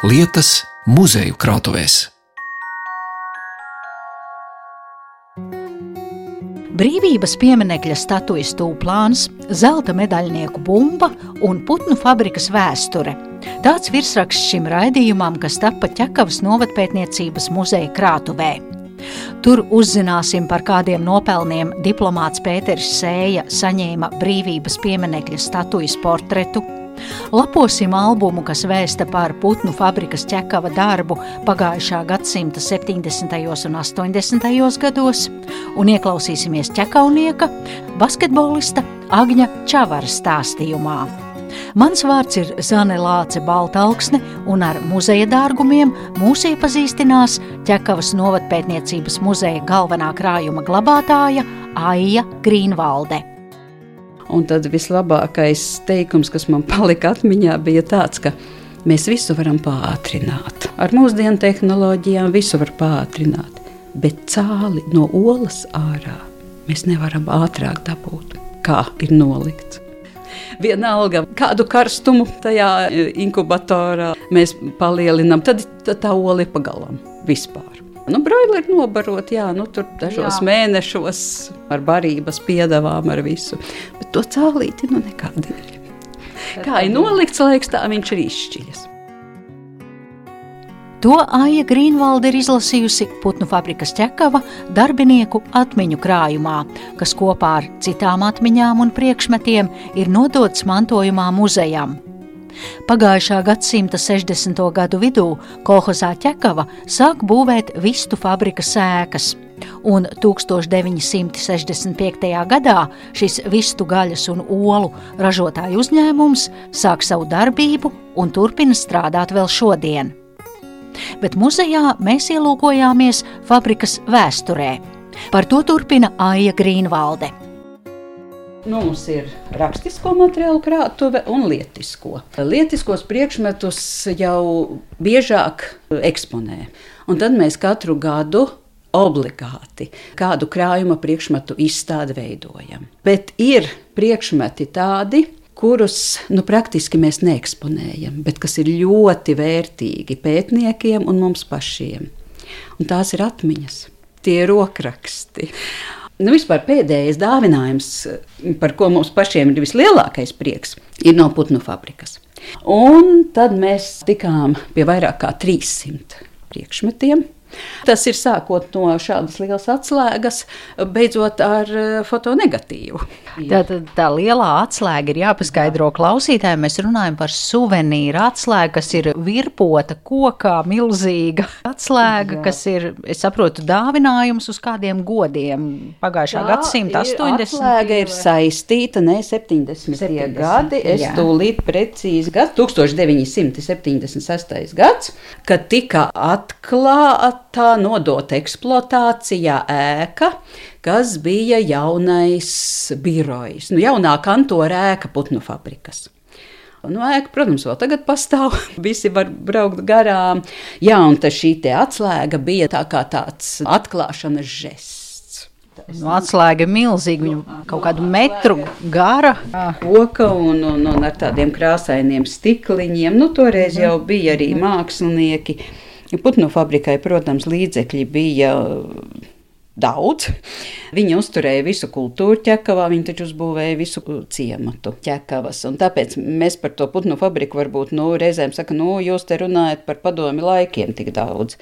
lietas muzeju krātuvēs. Brīvības pieminiekļa statujas tūplāns, zelta medaļnieku bumba un putnu fabrikas vēsture. Tāds virsraksts šim raidījumam, kas tapa ķekavas novatpētniecības muzeja krātuvē. Tur uzzināsim par kādiem nopelniem diplomāts Pēters Sēja saņēma brīvības pieminiekļa statujas portretu, Laposim albumu, kas vēsta par putnu fabrikas ķekava darbu pagājušā gadsimta 70. un 80. gados, un ieklausīsimies ķekaunieka, basketbolista Agņa Čavara stāstījumā. Mans vārds ir Zane Lāce Baltalksne, un ar muzeja dārgumiem mūs iepazīstinās Ķekavas novatpētniecības muzeja galvenā krājuma glabātāja Aija Grīnvalde. Un tad vislabākais teikums, kas man palika atmiņā, bija tāds, ka mēs visu varam pātrināt. Ar mūsdienu tehnoloģijām visu var pātrināt, bet cāli no olas ārā mēs nevaram ātrāk dabūt, kā ir nolikts. Vienalga, kādu karstumu tajā inkubatorā mēs palielinām, tad tā ola ir pagalām vispār. Nu, broileri nobarot, jā, nu, tur dažos jā. mēnešos ar barības piedāvām, ar visu. Bet to cālīti nu nekādīgi. Kā ir nolikts laiks, tā viņš ir izšķiļas. To Aija Grīnvalde ir izlasījusi Putnu fabrikas ķekava darbinieku atmiņu krājumā, kas kopā ar citām atmiņām un priekšmetiem ir nodots mantojumā muzejam. Pagājušā gadsimta 60. gadu vidū kolhozā ķekava sāk būvēt vistu fabrikas sēkas. Un 1965. gadā šis vistu gaļas un olu ražotāju uzņēmums sāk savu darbību un turpina strādāt vēl šodien. Bet muzejā mēs ielūkojāmies fabrikas vēsturē. Par to turpina Aija Grīnvalde. Nu, mums ir rakstisko materiālu krātuve un lietisko. Lietiskos priekšmetus jau biežāk eksponē. Un tad mēs katru gadu obligāti kādu krājuma priekšmetu izstādi veidojam. Bet ir priekšmeti tādi, kurus nu, praktiski mēs neeksponējam, bet kas ir ļoti vērtīgi pētniekiem un mums pašiem. Un tās ir atmiņas, tie ir rokraksti nu, vispār pēdējais dāvinājums, par ko mums pašiem ir vislielākais prieks, ir no putnu fabrikas. Un tad mēs tikām pie vairāk kā 300 priekšmetiem. Tas ir sākot no šādas lielas atslēgas, beidzot ar eh, fotonegatīvu. Tā, tā, tā lielā atslēga ir jāpaskaidro klausītājiem. Mēs runājam par suvenīru atslēgu, kas ir virpota kokā, milzīga atslēga, Jā. kas ir, es saprotu, dāvinājums uz kādiem godiem pagājušā gadsimta 80. Atslēga ir saistīta, ne 70. 70. gadi, es Jā. tūlīt precīzi gadu, 1976. gads, kad tika atklāta tā nodota eksploatācijā ēka, kas bija jaunais birojs, nu, jaunā kantora ēka putnu fabrikas. Nu, ēka, protams, vēl tagad pastāv. Visi var braukt garām. Jā, un šī atslēga bija tā kā tāds atklāšanas žests. Nu, atslēga milzīga, viņa kaut kādu metru gara. Koka un, un, un ar tādiem krāsainiem stikliņiem. Nu, toreiz jau bija arī mākslinieki Putnu fabrikai, protams, līdzekļi bija daudz. Viņi uzturēja visu kultūru ķekavā, viņi taču uzbūvēja visu ciematu ķekavas. Un tāpēc mēs par to putnu fabriku varbūt nu, reizēm sakām, nu, jūs te runājat par padomi laikiem tik daudz.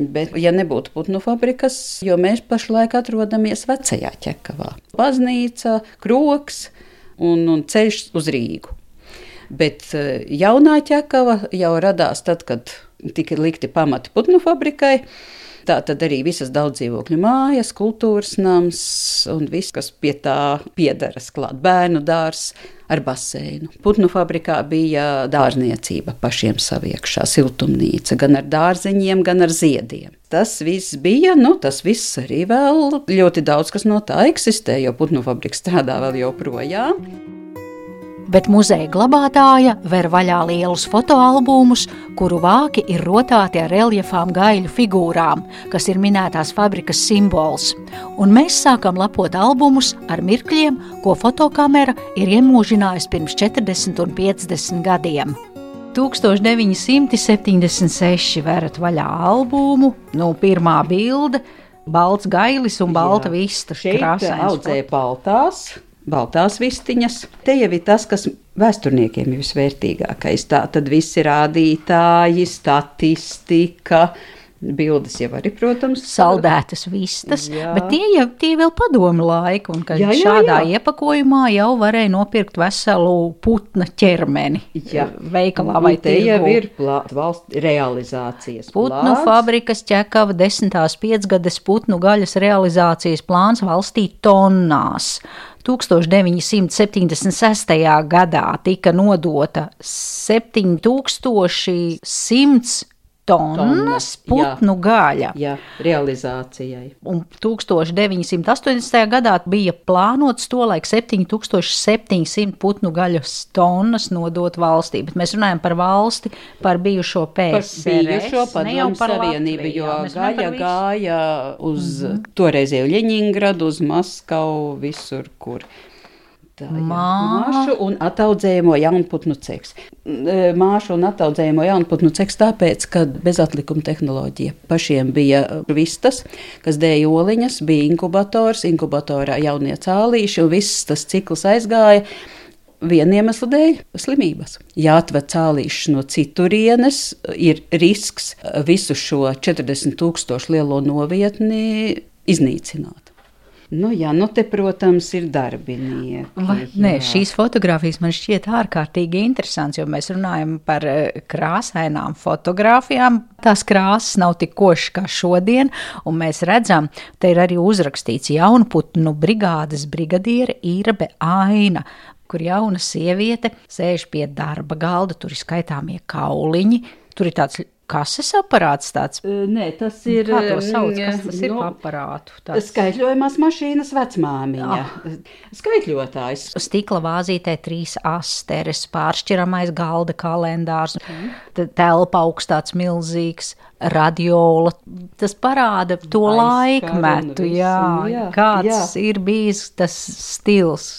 Bet, ja nebūtu putnu fabrikas, jo mēs pašlaik atrodamies vecajā ķekavā, baznīca, kroks un, un ceļš uz Rīgu. Bet eh, jaunā ķekava jau radās tad, kad tika likti pamati putnu fabrikai. Tā tad arī visas daudzdzīvokļu mājas, kultūras nams un viss, kas pie tā piedaras klāt. Bērnu dārzs ar baseinu. Putnu fabrikā bija dārzniecība pašiem saviekšā, siltumnīca, gan ar dārzeņiem, gan ar ziediem. Tas viss bija, nu, tas viss arī vēl ļoti daudz kas no tā eksistē, jo putnu fabrika strādā vēl joprojām bet muzeja glabātāja ver vaļā lielus fotoalbumus, kuru vāki ir rotāti ar reliefām gaļu figūrām, kas ir minētās fabrikas simbols. Un mēs sākam lapot albumus ar mirkļiem, ko fotokamera ir iemūžinājusi pirms 40 un 50 gadiem. 1976 verat vaļā albumu, nu, pirmā bilde - balts gailis un balta Jā. vista. Šeit audzēja baltās, baltās vistiņas. Te jau ir tas, kas vēsturniekiem ir visvērtīgākais. Tā tad viss ir rādītāji, statistika. Bildes jau arī, protams, Saldētas vistas, Jā. bet tie jau tie vēl padomu laiku, un ka Jā, jā, šādā jā. iepakojumā jau varēja nopirkt veselu putna ķermeni. Jā. Veikalā vai te jau tirgū. ir plā, valsts realizācijas Putnu plāns. fabrikas ķekava desmitās piecgades putnu gaļas realizācijas plāns valstī tonnās. 1976. gadā tika nodota 7100 tonnas Tonnas, jā. putnu gaļa. Jā, realizācijai. Un 1980. gadā bija plānots to laiku 7700 putnu gaļas tonnas nodot valstī. Bet mēs runājam par valsti, par bijušo Par PSRS. bijušo ne jau padomu par savienību, Latviju, jo par gaļa gāja uz mm. -hmm. toreizēju Ļeņingradu, uz Maskavu, visur, kur. Tā, jā. Mā- Māšu un attaudzējamo jaunputnu ceks. E, Māšu un attaudzējamo jaunputnu ceks tāpēc, ka bezatlikuma tehnoloģija pašiem bija vistas, kas dēja oliņas, bija inkubators, inkubatorā jaunie cālīši un viss tas cikls aizgāja. Viena iemesla dēļ - slimības. Ja atved cālīšus no citurienes, ir risks visu šo 40 tūkstošu lielo novietni iznīcināt. Nu, jā, nu te, protams, ir darbinieki. Vai, nē, šīs fotogrāfijas man šķiet ārkārtīgi interesants, jo mēs runājam par eh, krāsainām fotogrāfijām. Tās krāsas nav tik košas kā šodien, un mēs redzam, te ir arī uzrakstīts jaunputnu brigādes brigadiere Īrabe Aina kur jauna sieviete sēž pie darba galda, tur ir skaitāmie kauliņi, tur ir tāds kases aparāts, tāds Nē, tas ir. kā to sauc, mm, kas tas ir nu, pa aparātu. Tāds Skaitļojumās mašīnas vecmāmiņa. Ah. Skaitļotājs. Stikla vāzītē trīs asteres, pāršķiramais galda kalendārs, t- telpa augstāts milzīgs, radiola. Tas parāda to Aizskara un laikmetu, jā, jā, kāds jā. ir bijis tas stils.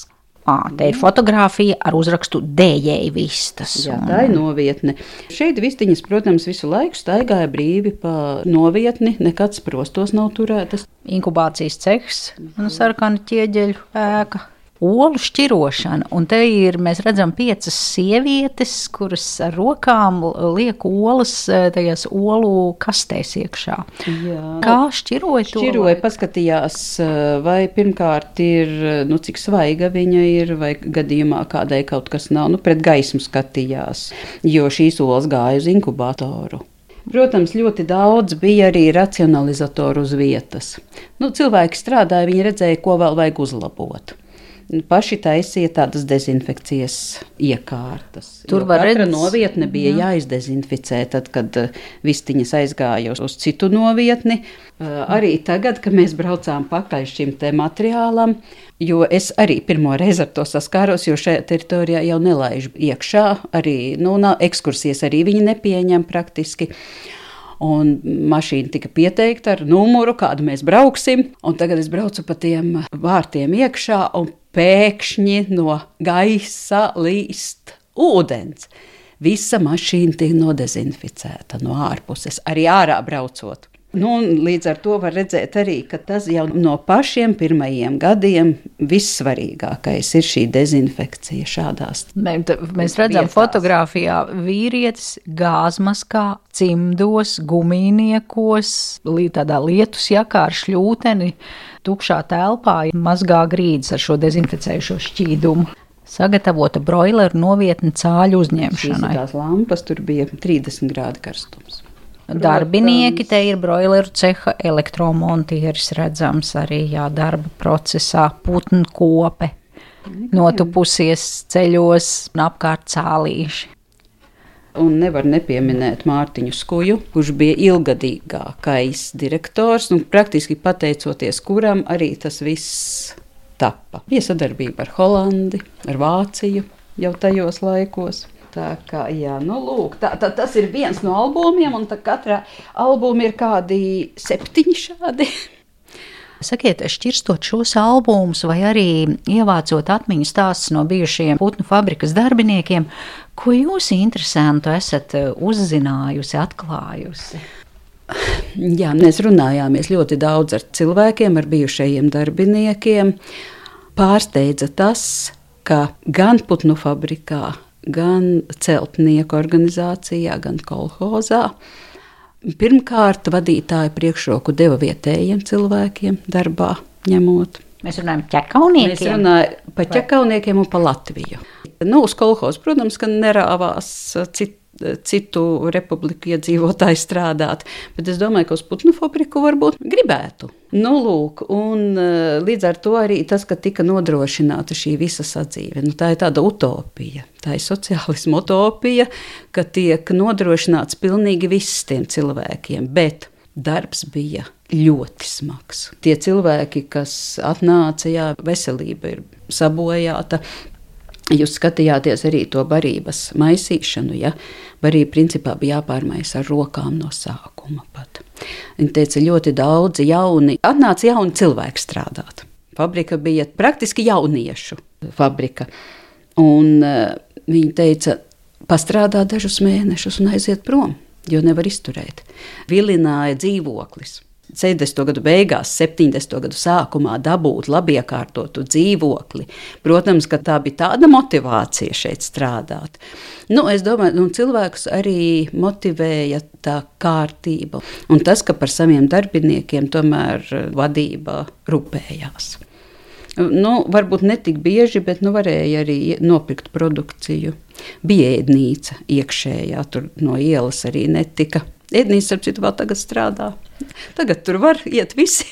À, te ir fotografija ar uzrakstu dējēji vistas. Jā, tā ir novietne. Šeit vistiņas, protams, visu laiku staigāja brīvi pa novietni, nekad sprostos nav turētas. inkubācijas cehs un sarkana ķieģeļu ēka. Olu šķirošana, un te ir, mēs redzam, piecas sievietes, kuras ar rokām liek olas eh, tajās olu kastēs iekšā. Jā. Kā šķiroja to? Šķiroja, paskatījās, eh, vai pirmkārt ir, eh, nu, cik svaiga viņa ir, vai gadījumā kādai kaut kas nav, nu, pret gaismu skatījās, jo šīs olas gāja uz inkubatoru. Protams, ļoti daudz bija arī racionalizatoru uz vietas. Nu, cilvēki strādāja, viņi redzēja, ko vēl vajag uzlabot. Paši taisīja tādas dezinfekcijas iekārtas. Tur var katra redz- novietne bija jāizdezinficē, tad, kad eh, vistiņas aizgāja uz, citu novietni. Eh, Arī tagad, kad mēs braucām pakaļ šim te materiālam, jo es arī pirmo reizi ar to saskāros, jo šajā teritorijā jau nelaiž iekšā, arī nu, ekskursijas arī viņi nepieņem praktiski. Un mašīna tika pieteikta ar numuru, kādu mēs brauksim. Tagad es braucu pa tiem vārtiem iekšā, un pēkšņi no gaisa līst ūdens. Visa mašīna tiek nodezinficēta no ārpuses, arī ārā braucot. Nu, līdz ar to var redzēt arī, ka tas jau no pašiem pirmajiem gadiem vissvarīgākais ir šī dezinfekcija šādās. Mē, Mēs redzam, vietās. fotografijā vīrietis gāzmaskā, cimdos, gumijniekos, lī- tādā lietus jakā ar šļūteni, tukšā telpā mazgā grīdas ar šo dezinficējušo šķīdumu. Sagatavota broileru novietne cāļu uzņemšanai. tās lampas, tur bija 30 grādi karstums. Darbinieki te ir broileru ceha elektromontieris redzams arī jā, darba procesā, putnu kope, notupusies ceļos un apkārt cālīši. Un nevar nepieminēt Mārtiņu Skuju, kurš bija ilgadīgākais direktors, un praktiski pateicoties kuram arī tas viss tappa. Bija sadarbība ar Holandi, ar Vāciju jau tajos laikos. Tā kā, jā, nu, lūk, tā, tā, tas ir viens no albumiem, un katrā albumā ir kādi septiņi šādi. Sakiet, šķirstot šos albumus vai arī ievācot atmiņu stāstus no bijušajiem putnu fabrikas darbiniekiem, ko jūs interesantu esat uzzinājusi, atklājusi? Jā, mēs runājāmies ļoti daudz ar cilvēkiem, ar bijušajiem darbiniekiem. Pārsteidza tas, ka gan putnu fabrikā, gan celtnieku organizācijā, gan kolhozā pirmkārt vadītāja priekšroku deva vietējiem cilvēkiem darbā ņemot. Mēs runājam par ķekauniekiem. Mēs runājam par ķekauniekiem un par Latviju. Nu, uz kolhozu, protams, ka nerāvās citi citu republiku iedzīvotāji strādāt. Bet es domāju, ka uz putnu fabriku varbūt gribētu. Nu, lūk, un e, līdz ar to arī tas, ka tika nodrošināta šī visa sadzīve, nu, tā ir tāda utopija. Tā ir sociālisma utopija, ka tiek nodrošināts pilnīgi viss tiem cilvēkiem. Bet darbs bija ļoti smags. Tie cilvēki, kas atnāca, jā, veselība ir sabojāta, Jūs skatījāties arī to barības maisīšanu. Ja? Barība principā bija jāpārmaisa ar rokām no sākuma. Pat. Viņa teica, ļoti daudzi jauni, atnāca jauni cilvēki strādāt. Fabrika bija praktiski jauniešu fabrika. Un, uh, viņa teica, pastrādā dažus mēnešus un aiziet prom, jo nevar izturēt. Vilināja dzīvoklis. 70. gadu beigās, 70. gadu sākumā dabūt labiekārtotu dzīvokli. Protams, ka tā bija tāda motivācija šeit strādāt. Nu, es domāju, ka nu, cilvēkus arī motivēja tā kārtība un tas, ka par saviem darbiniekiem tomēr vadība rūpējās. Nu, varbūt ne tik bieži, bet nu, varēja arī nopirkt produkciju. Bija ēdnīca iekšējā, tur no ielas arī netika Ēdnīs, ap citu, vēl tagad strādā. Tagad tur var iet visi.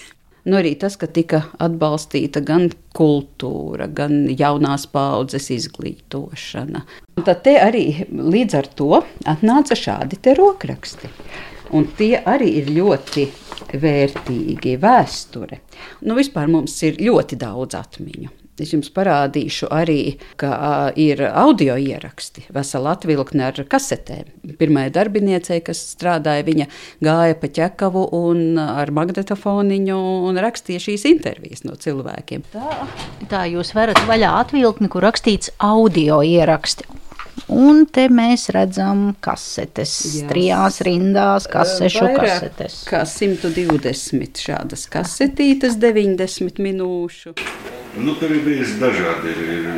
Nu, arī tas, ka tika atbalstīta gan kultūra, gan jaunās paudzes izglītošana. Un tad arī līdz ar to atnāca šādi rokraksti. Un tie arī ir ļoti vērtīgi vēsture. Nu, vispār mums ir ļoti daudz atmiņu. Es jums parādīšu arī, ka ir audio ieraksti, vesela atvilkne ar kasetēm. Pirmā darbiniecei, kas strādāja, viņa gāja pa ķekavu un ar magnetofoniņu un rakstīja šīs intervijas no cilvēkiem. Tā, tā jūs varat vaļā atvilkni, kur rakstīts audio ieraksti. Un te mēs redzam kasetes, Jā. trijās rindās, kasešu Vairāk kasetes. Kā 120 šādas kasetītes, 90 minūšu. Nu, tur ir bijis dažādi. Ir,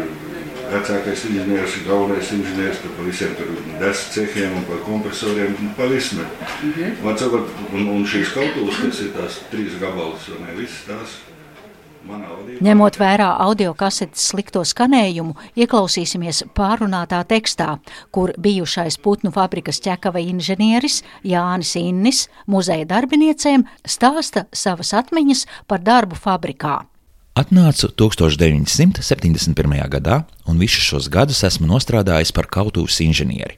vecākais inženieris, galvenais inženieris, par visiem tur desmit cehiem un par kompresoriem un par vismu. Mm -hmm. un, un šīs kautuves, kas ir tās trīs gabalus, un ne visas tās. Ņemot vērā audio kasetes slikto skanējumu, ieklausīsimies pārunātā tekstā, kur bijušais putnu fabrikas ķekava inženieris Jānis Innis muzeja darbiniecēm stāsta savas atmiņas par darbu fabrikā. Atnācu 1971. gadā, un visus šos gadus esmu nostrādājis par kautuves inženieri.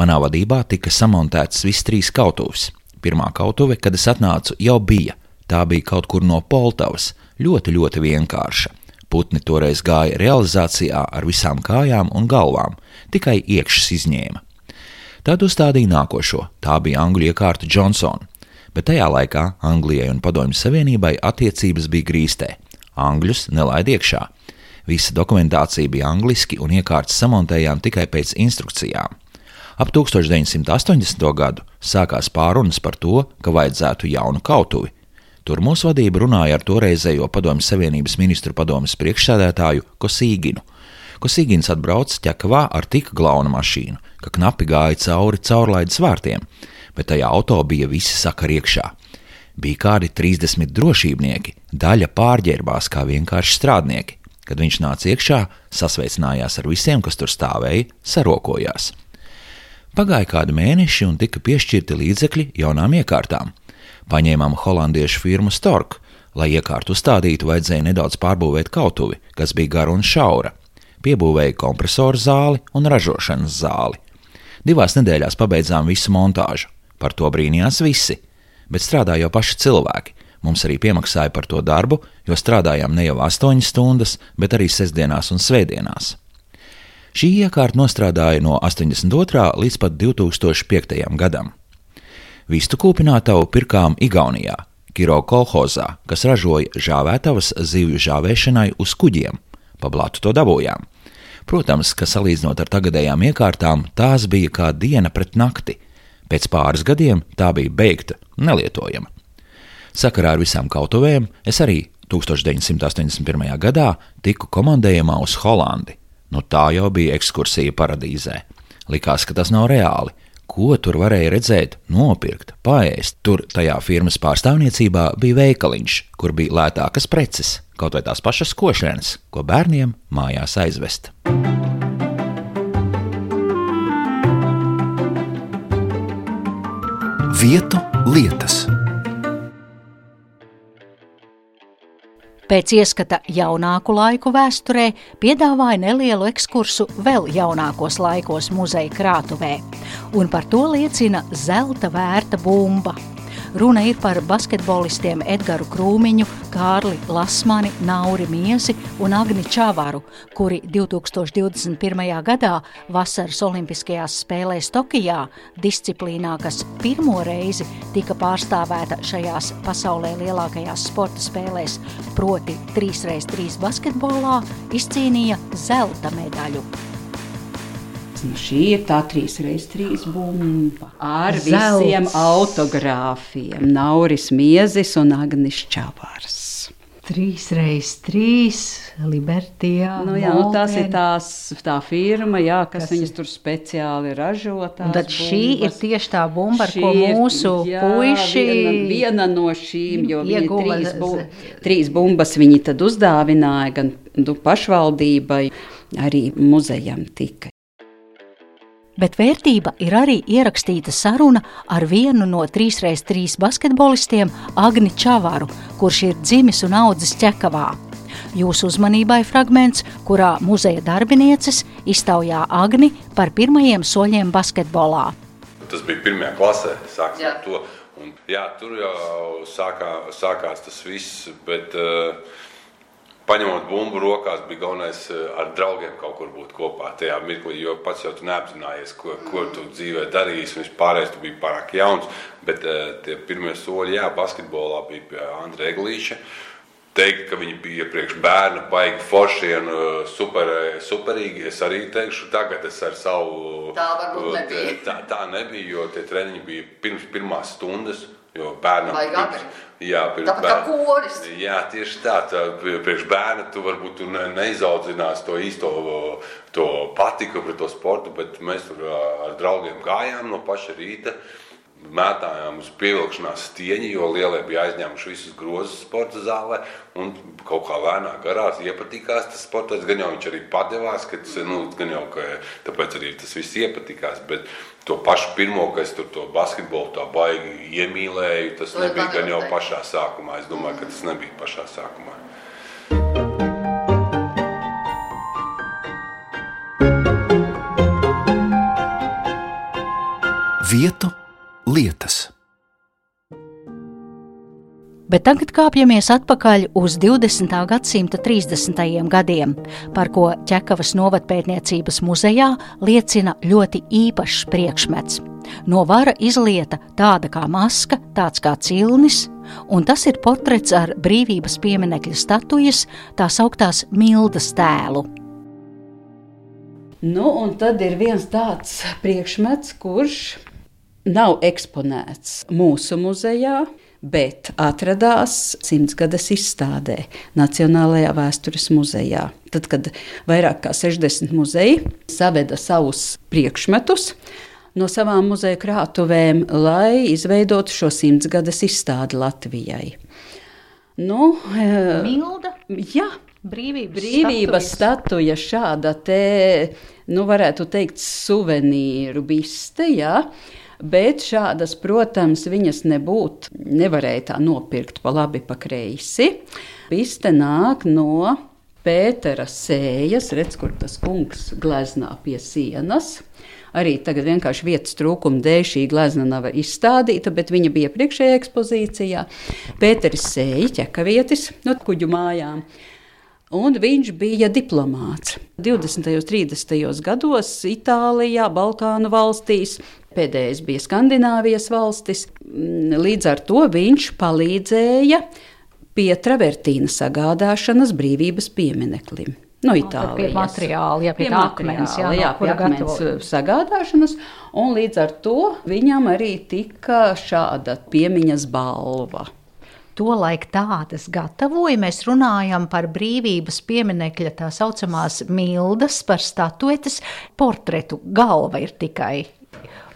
Manā vadībā tika samontētas visas trīs kautuves. Pirmā kautuve, kad es atnācu, jau bija. Tā bija kaut kur no Poltavas, ļoti, ļoti vienkārša. Putni toreiz gāja realizācijā ar visām kājām un galvām, tikai iekšas izņēma. Tad uzstādīja nākošo, tā bija angļu iekārta Johnson, bet tajā laikā Anglijai un Padomju Savienībai attiecības bija grīstē angļus nelaid iekšā. Visa dokumentācija bija angliski un iekārtas samontējām tikai pēc instrukcijām. Ap 1980. gadu sākās pārunas par to, ka vajadzētu jaunu kautuvi. Tur mūsu vadība runāja ar toreizējo Padomju Savienības ministru padomus priekšsēdētāju Kosīginu. Kosīgins atbrauca ķekavā ar tik glauna mašīnu, ka knapi gāja cauri caurlaides vārtiem, bet tajā auto bija visi sakari iekšā bija kādi 30 drošībnieki, daļa pārģērbās kā vienkārši strādnieki. Kad viņš nāca iekšā, sasveicinājās ar visiem, kas tur stāvēja, sarokojās. Pagāja kādi mēneši un tika piešķirti līdzekļi jaunām iekārtām. Paņēmām holandiešu firmu Stork, lai iekārtu uzstādītu, vajadzēja nedaudz pārbūvēt kautuvi, kas bija gara un šaura. Piebūvēja kompresoru zāli un ražošanas zāli. Divās nedēļās pabeidzām visu montāžu. Par to brīnījās visi bet strādā jau paši cilvēki. Mums arī piemaksāja par to darbu, jo strādājām ne jau 8 stundas, bet arī sestdienās un svētdienās. Šī iekārta nostrādāja no 82. līdz pat 2005. gadam. Vistu kūpinātavu pirkām Igaunijā, Kiro kolhozā, kas ražoja žāvētavas zivju žāvēšanai uz kuģiem. Pa blatu to dabūjām. Protams, ka salīdzinot ar tagadējām iekārtām, tās bija kā diena pret nakti. Pēc pāris gadiem tā bija beigta, nelietojama. Sakarā ar visām kautuvēm es arī 1981. gadā tiku komandējumā uz Holandi. Nu, tā jau bija ekskursija paradīzē. Likās, ka tas nav reāli. Ko tur varēja redzēt, nopirkt, paēst? Tur tajā firmas pārstāvniecībā bija veikaliņš, kur bija lētākas preces, kaut vai tās pašas košēnas, ko bērniem mājās aizvest. Vietu lietas. Pēc ieskata jaunāku laiku vēsturē piedāvāja nelielu ekskursu vēl jaunākos laikos muzeja krātuvē, un par to liecina zelta vērta bumba. Runa ir par basketbolistiem Edgars Krūmiņu, Kārli Lasmani, Nauri Miesi un Agni Čavaru, kuri 2021. gadā vasaras Olimpiskajās spēlēs Tokijā, disciplīnā, kas pirmo reizi tika pārstāvēta šajās pasaulē lielākajās sporta spēlēs, proti 3x3 basketbolā, izcīnīja zelta medaļu nu šī ir tā 3x3 bumba ar Zelts. visiem autogrāfiem. Nauris Miezis un Agnis Čavars. 3x3 Libertijā. Nu, jā, nu, tas ir tās, tā firma, jā, kas, kas viņas tur speciāli ražo. Tad bumbas. šī ir tieši tā bumba, ar ko mūsu ir, jā, puiši. Viena, viena no šīm, jo ieguva trīs, bu, trīs bumbas viņi tad uzdāvināja gan nu, pašvaldībai, arī muzejam tika bet vērtība ir arī ierakstīta saruna ar vienu no 3x3 basketbolistiem, Agni Čavaru, kurš ir dzimis un audzis Čekavā. Jūsu uzmanībai fragments, kurā muzeja darbinieces iztaujā Agni par pirmajiem soļiem basketbolā. Tas bija pirmajā klasē, sāksim ar to. Un, jā, tur jau sākā, sākās tas viss, bet uh, paņemot bumbu rokās, bija galvenais eh, ar draugiem kaut kur būt kopā tajā mirklī. Jo pats jau neapzinājies, ko, ko tu dzīvē darīsi. Vispārējais tu biji pārāk jauns. Bet uh, tie pirmie soļi, jā, basketbolā bija pie Andra Eglīša. Teikt, ka viņi bija priekš bērna, baigi forši un uh, super, superīgi. Es arī teikšu, tagad es ar savu. Tā varbūt nebija. Tā, tā nebija, jo tie treniņi bija pirms pirmās stundas. Jo bērnam ir jā, tāpat bērna, kā koris. Jā, tieši tā. tā priekš bērna tu varbūt tu ne, neizaudzinās to īsto to patiku pret to sportu, bet mēs tur ar draugiem gājām no paša rīta. Mētājām uz pievilkšanās stieņa, jo lielie bija aizņēmuši visus grozus sporta zālē. Un kaut kā lēnā garā iepatikās tas sports. Gan jau viņš arī padevās, ka tas, nu, gan jau ka tāpēc arī tas viss iepatikās. Bet to pašu pirmo, kas tur to basketbolu tā baigi iemīlēju, tas nebija gan jau pašā sākumā. Es domāju, ka tas nebija pašā sākumā. Vietu lietas. Bet tagad kāpjamies atpakaļ uz 20. gadsimta 30. gadiem, par ko Čekavas novatpētniecības muzejā liecina ļoti īpašs priekšmets. No vara izlieta tāda kā maska, tāds kā cilnis, un tas ir portrets ar brīvības pieminekļa statujas, tā sauktās Mildas tēlu. Nu, un tad ir viens tāds priekšmets, kurš nav eksponēts mūsu muzejā, bet atradās simtsgades izstādē Nacionālajā vēstures muzejā. Tad, kad vairāk kā 60 muzeji saveda savus priekšmetus no savām muzeja krātuvēm, lai izveidotu šo simtsgades izstādi Latvijai. Nu, eh, Milda? Jā. Brīvības, Brīvības statuja šāda te, nu, varētu teikt, suvenīru biste, jā. Ja? Bet šādas, protams, viņas nebūtu, nevarēja tā nopirkt pa labi, pa kreisi. Piste nāk no Pētera sējas, redz, kur tas kungs gleznā pie sienas. Arī tagad vienkārši vietas trūkuma dēļ šī glezna nav izstādīta, bet viņa bija priekšējā ekspozīcijā. Pēteris sēja ķekavietis no kuģu mājām. Un viņš bija diplomāts. 20. un 30. gados Itālijā, Balkānu valstīs Pēdējais bija Skandināvijas valstis. Mm, Līdz ar to viņš palīdzēja pie travertīna sagādāšanas brīvības piemineklim. No Itālijas. pie materiāla, jā, pie tā akmens, jā, jā, pie akmens gatavo. sagādāšanas, un līdz ar to viņam arī tika šāda piemiņas balva. Tolaik tādas gatavoja. Mēs runājam par brīvības pieminekļa tā saucamās mildas, par statuetes portretu. Galva ir tikai.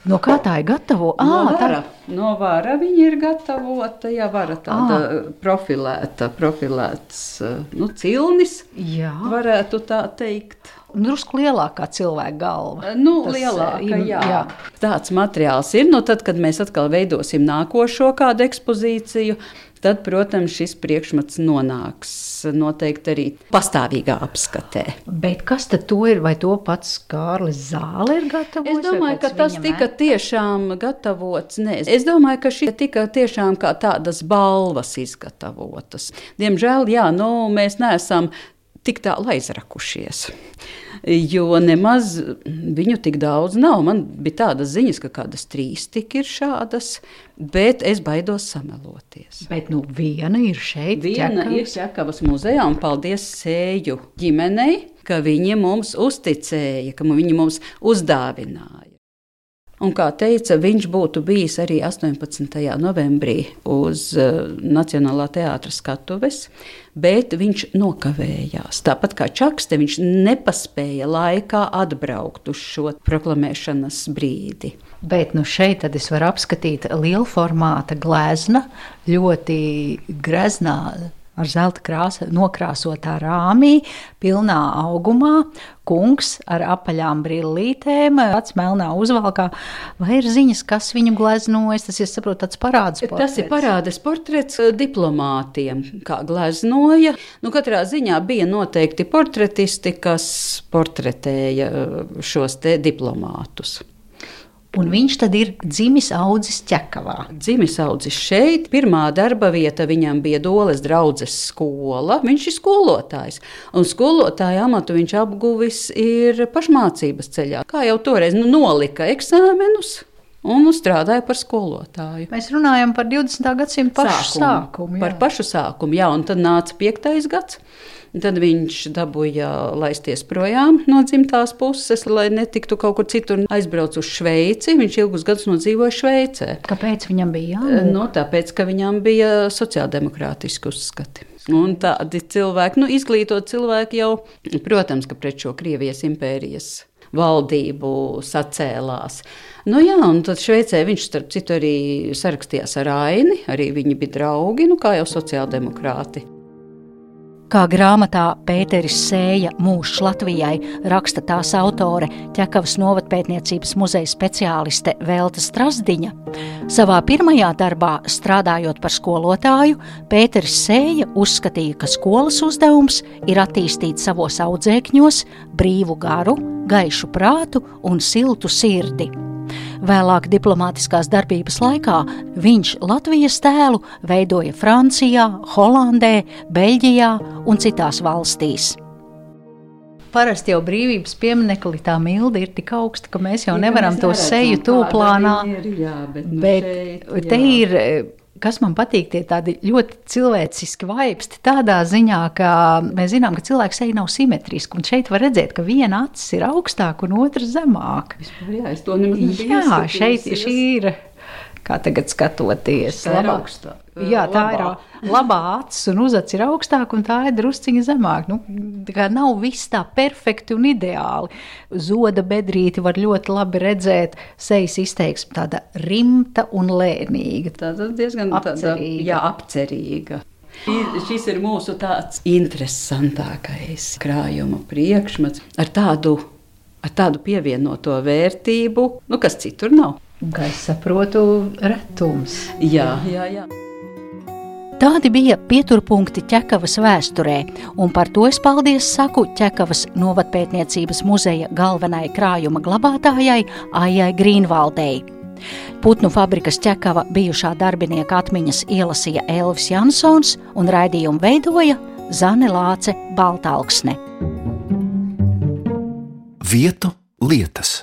No kā tā ir gatavo? No Ā, tā vara, no vara viņa ir gatavota, ja vara tāda profilēta, profilēts nu, cilnis, Jā. varētu tā teikt. drusku lielākā cilvēka galva. Nu, Tas, lielāka, jā. jā. Tāds materiāls ir. Nu, tad, kad mēs atkal veidosim nākošo kādu ekspozīciju, tad, protams, šis priekšmets nonāks noteikti arī pastāvīgā apskatē. Bet kas tad ir? Vai to pats Kārlis Zāle ir gatavojis? Es domāju, ka tas tika mēta? tiešām gatavots. Nē, es domāju, ka šī tika tiešām kā tādas balvas izgatavotas. Diemžēl, jā, nu, mēs neesam tik tālu aizrakušies. Jo nemaz viņu tik daudz nav. Man bija tādas ziņas, ka kādas trīs tik ir šādas, bet es baidos sameloties. Bet nu, viena ir šeit. Viena ķekavas. ir Čakavas muzejā, un paldies sēju ģimenei, ka viņi mums uzticēja, ka viņi mums uzdāvināja. Un, kā teica, viņš būtu bijis arī 18. novembrī uz uh, Nacionālā teātras skatuves, bet viņš nokavējās. Tāpat kā Čakste, viņš nepaspēja laikā atbraukt uz šo proklamēšanas brīdi. Bet nu šeit es varu apskatīt lielu formāta glezna, ļoti greznā. Ar zelta krāsu nokrāsotā rāmī, pilnā augumā, kungs ar apaļām brillītēm, acis melnā uzvalkā. Vai ir ziņas, kas viņu gleznojas? Tas ir, saprotu, tāds parāds. Tas ir parādes portrets eh, diplomātiem, kā gleznoja. Nu, katrā ziņā bija noteikti portretisti, kas portretēja eh, šos te diplomātus. Un viņš tad ir dzimis audzis ķekavā. Dzimis audzis šeit, pirmā darba vieta viņam bija Doles draudzes skola. Viņš ir skolotājs, un skolotāja amatu viņš apguvis ir pašmācības ceļā. Kā jau toreiz nu, nolika eksāmenus un strādāja par skolotāju. Mēs runājam par 20. gadsimta pašu sākumu. Par pašu sākumu, jā, un tad nāca piektais gads. un Tad viņš dabūja laisties projām no dzimtās puses, lai netiktu kaut kur citur. Aizbraucis uz Šveici. Viņš ilgus gadus nodzīvoja Šveicē. Kāpēc viņam bija jāmūk? Nu, tāpēc, ka viņam bija sociāldemokrātiski uzskati. Un tādi cilvēki, nu, izglītot cilvēki jau, protams, ka pret šo Krievijas impērijas valdību sacēlās. Nu, jā, un tad Šveicē viņš, starp citu, arī sarakstījās ar Aini, arī viņi bija draugi, nu, kā jau sociāldemokrāti. Kā grāmatā Pēteris Sēja mūžs Latvijai raksta tās autore Ķekavas novatpētniecības muzeja speciāliste Velta Strasdiņa, savā pirmajā darbā strādājot par skolotāju, Pēteris Sēja uzskatīja, ka skolas uzdevums ir attīstīt savos audzēkņos brīvu garu, gaišu prātu un siltu sirdi. Vēlāk diplomātiskās darbības laikā viņš Latvijas tēlu veidoja Francijā, Holandē, Beļģijā un citās valstīs. Parasti jau brīvības pieminekli tā milda ir tik augsta, ka mēs jau nevaram to seju tūplānā. Jā, bet, nu, Bet šeit, te ir, kas man patīk, tie tādi ļoti cilvēciski vaipsti. Tādā ziņā, ka mēs zinām, ka cilvēks seja nav simetriska. Un šeit var redzēt, ka viena acis ir augstāka un otra zemāka. Jā, es to nemaz nebiju Jā, šeit šī ir. Kā tagad skatoties, Tā ir labā- augstā. Jā, tā ir Labā. au- labā acis un uzacis ir augstāka, un tā ir drusciņa zemāka. Nu, nav viss tā perfekti un ideāli. Zoda bedrīti var ļoti labi redzēt, sejas izteiksme tāda rimta un lēnīga. Tā ir diezgan tāda, Apcerīga. jā, apcerīga. Šis ir mūsu tāds interesantākais krājuma priekšmets ar tādu, ar tādu pievienoto vērtību, nu, kas citur nav. Kā es saprotu, retums. Jā, jā, jā. Tādi bija pieturpunkti Čekavas vēsturē, un par to es paldies saku Čekavas novatpētniecības muzeja galvenai krājuma glabātājai Aijai Grīnvaldei. Putnu fabrikas ķekava bijušā darbinieka atmiņas ielasīja Elvis Jansons un raidījumu veidoja Zane Lāce Baltāksne. Vietu lietas.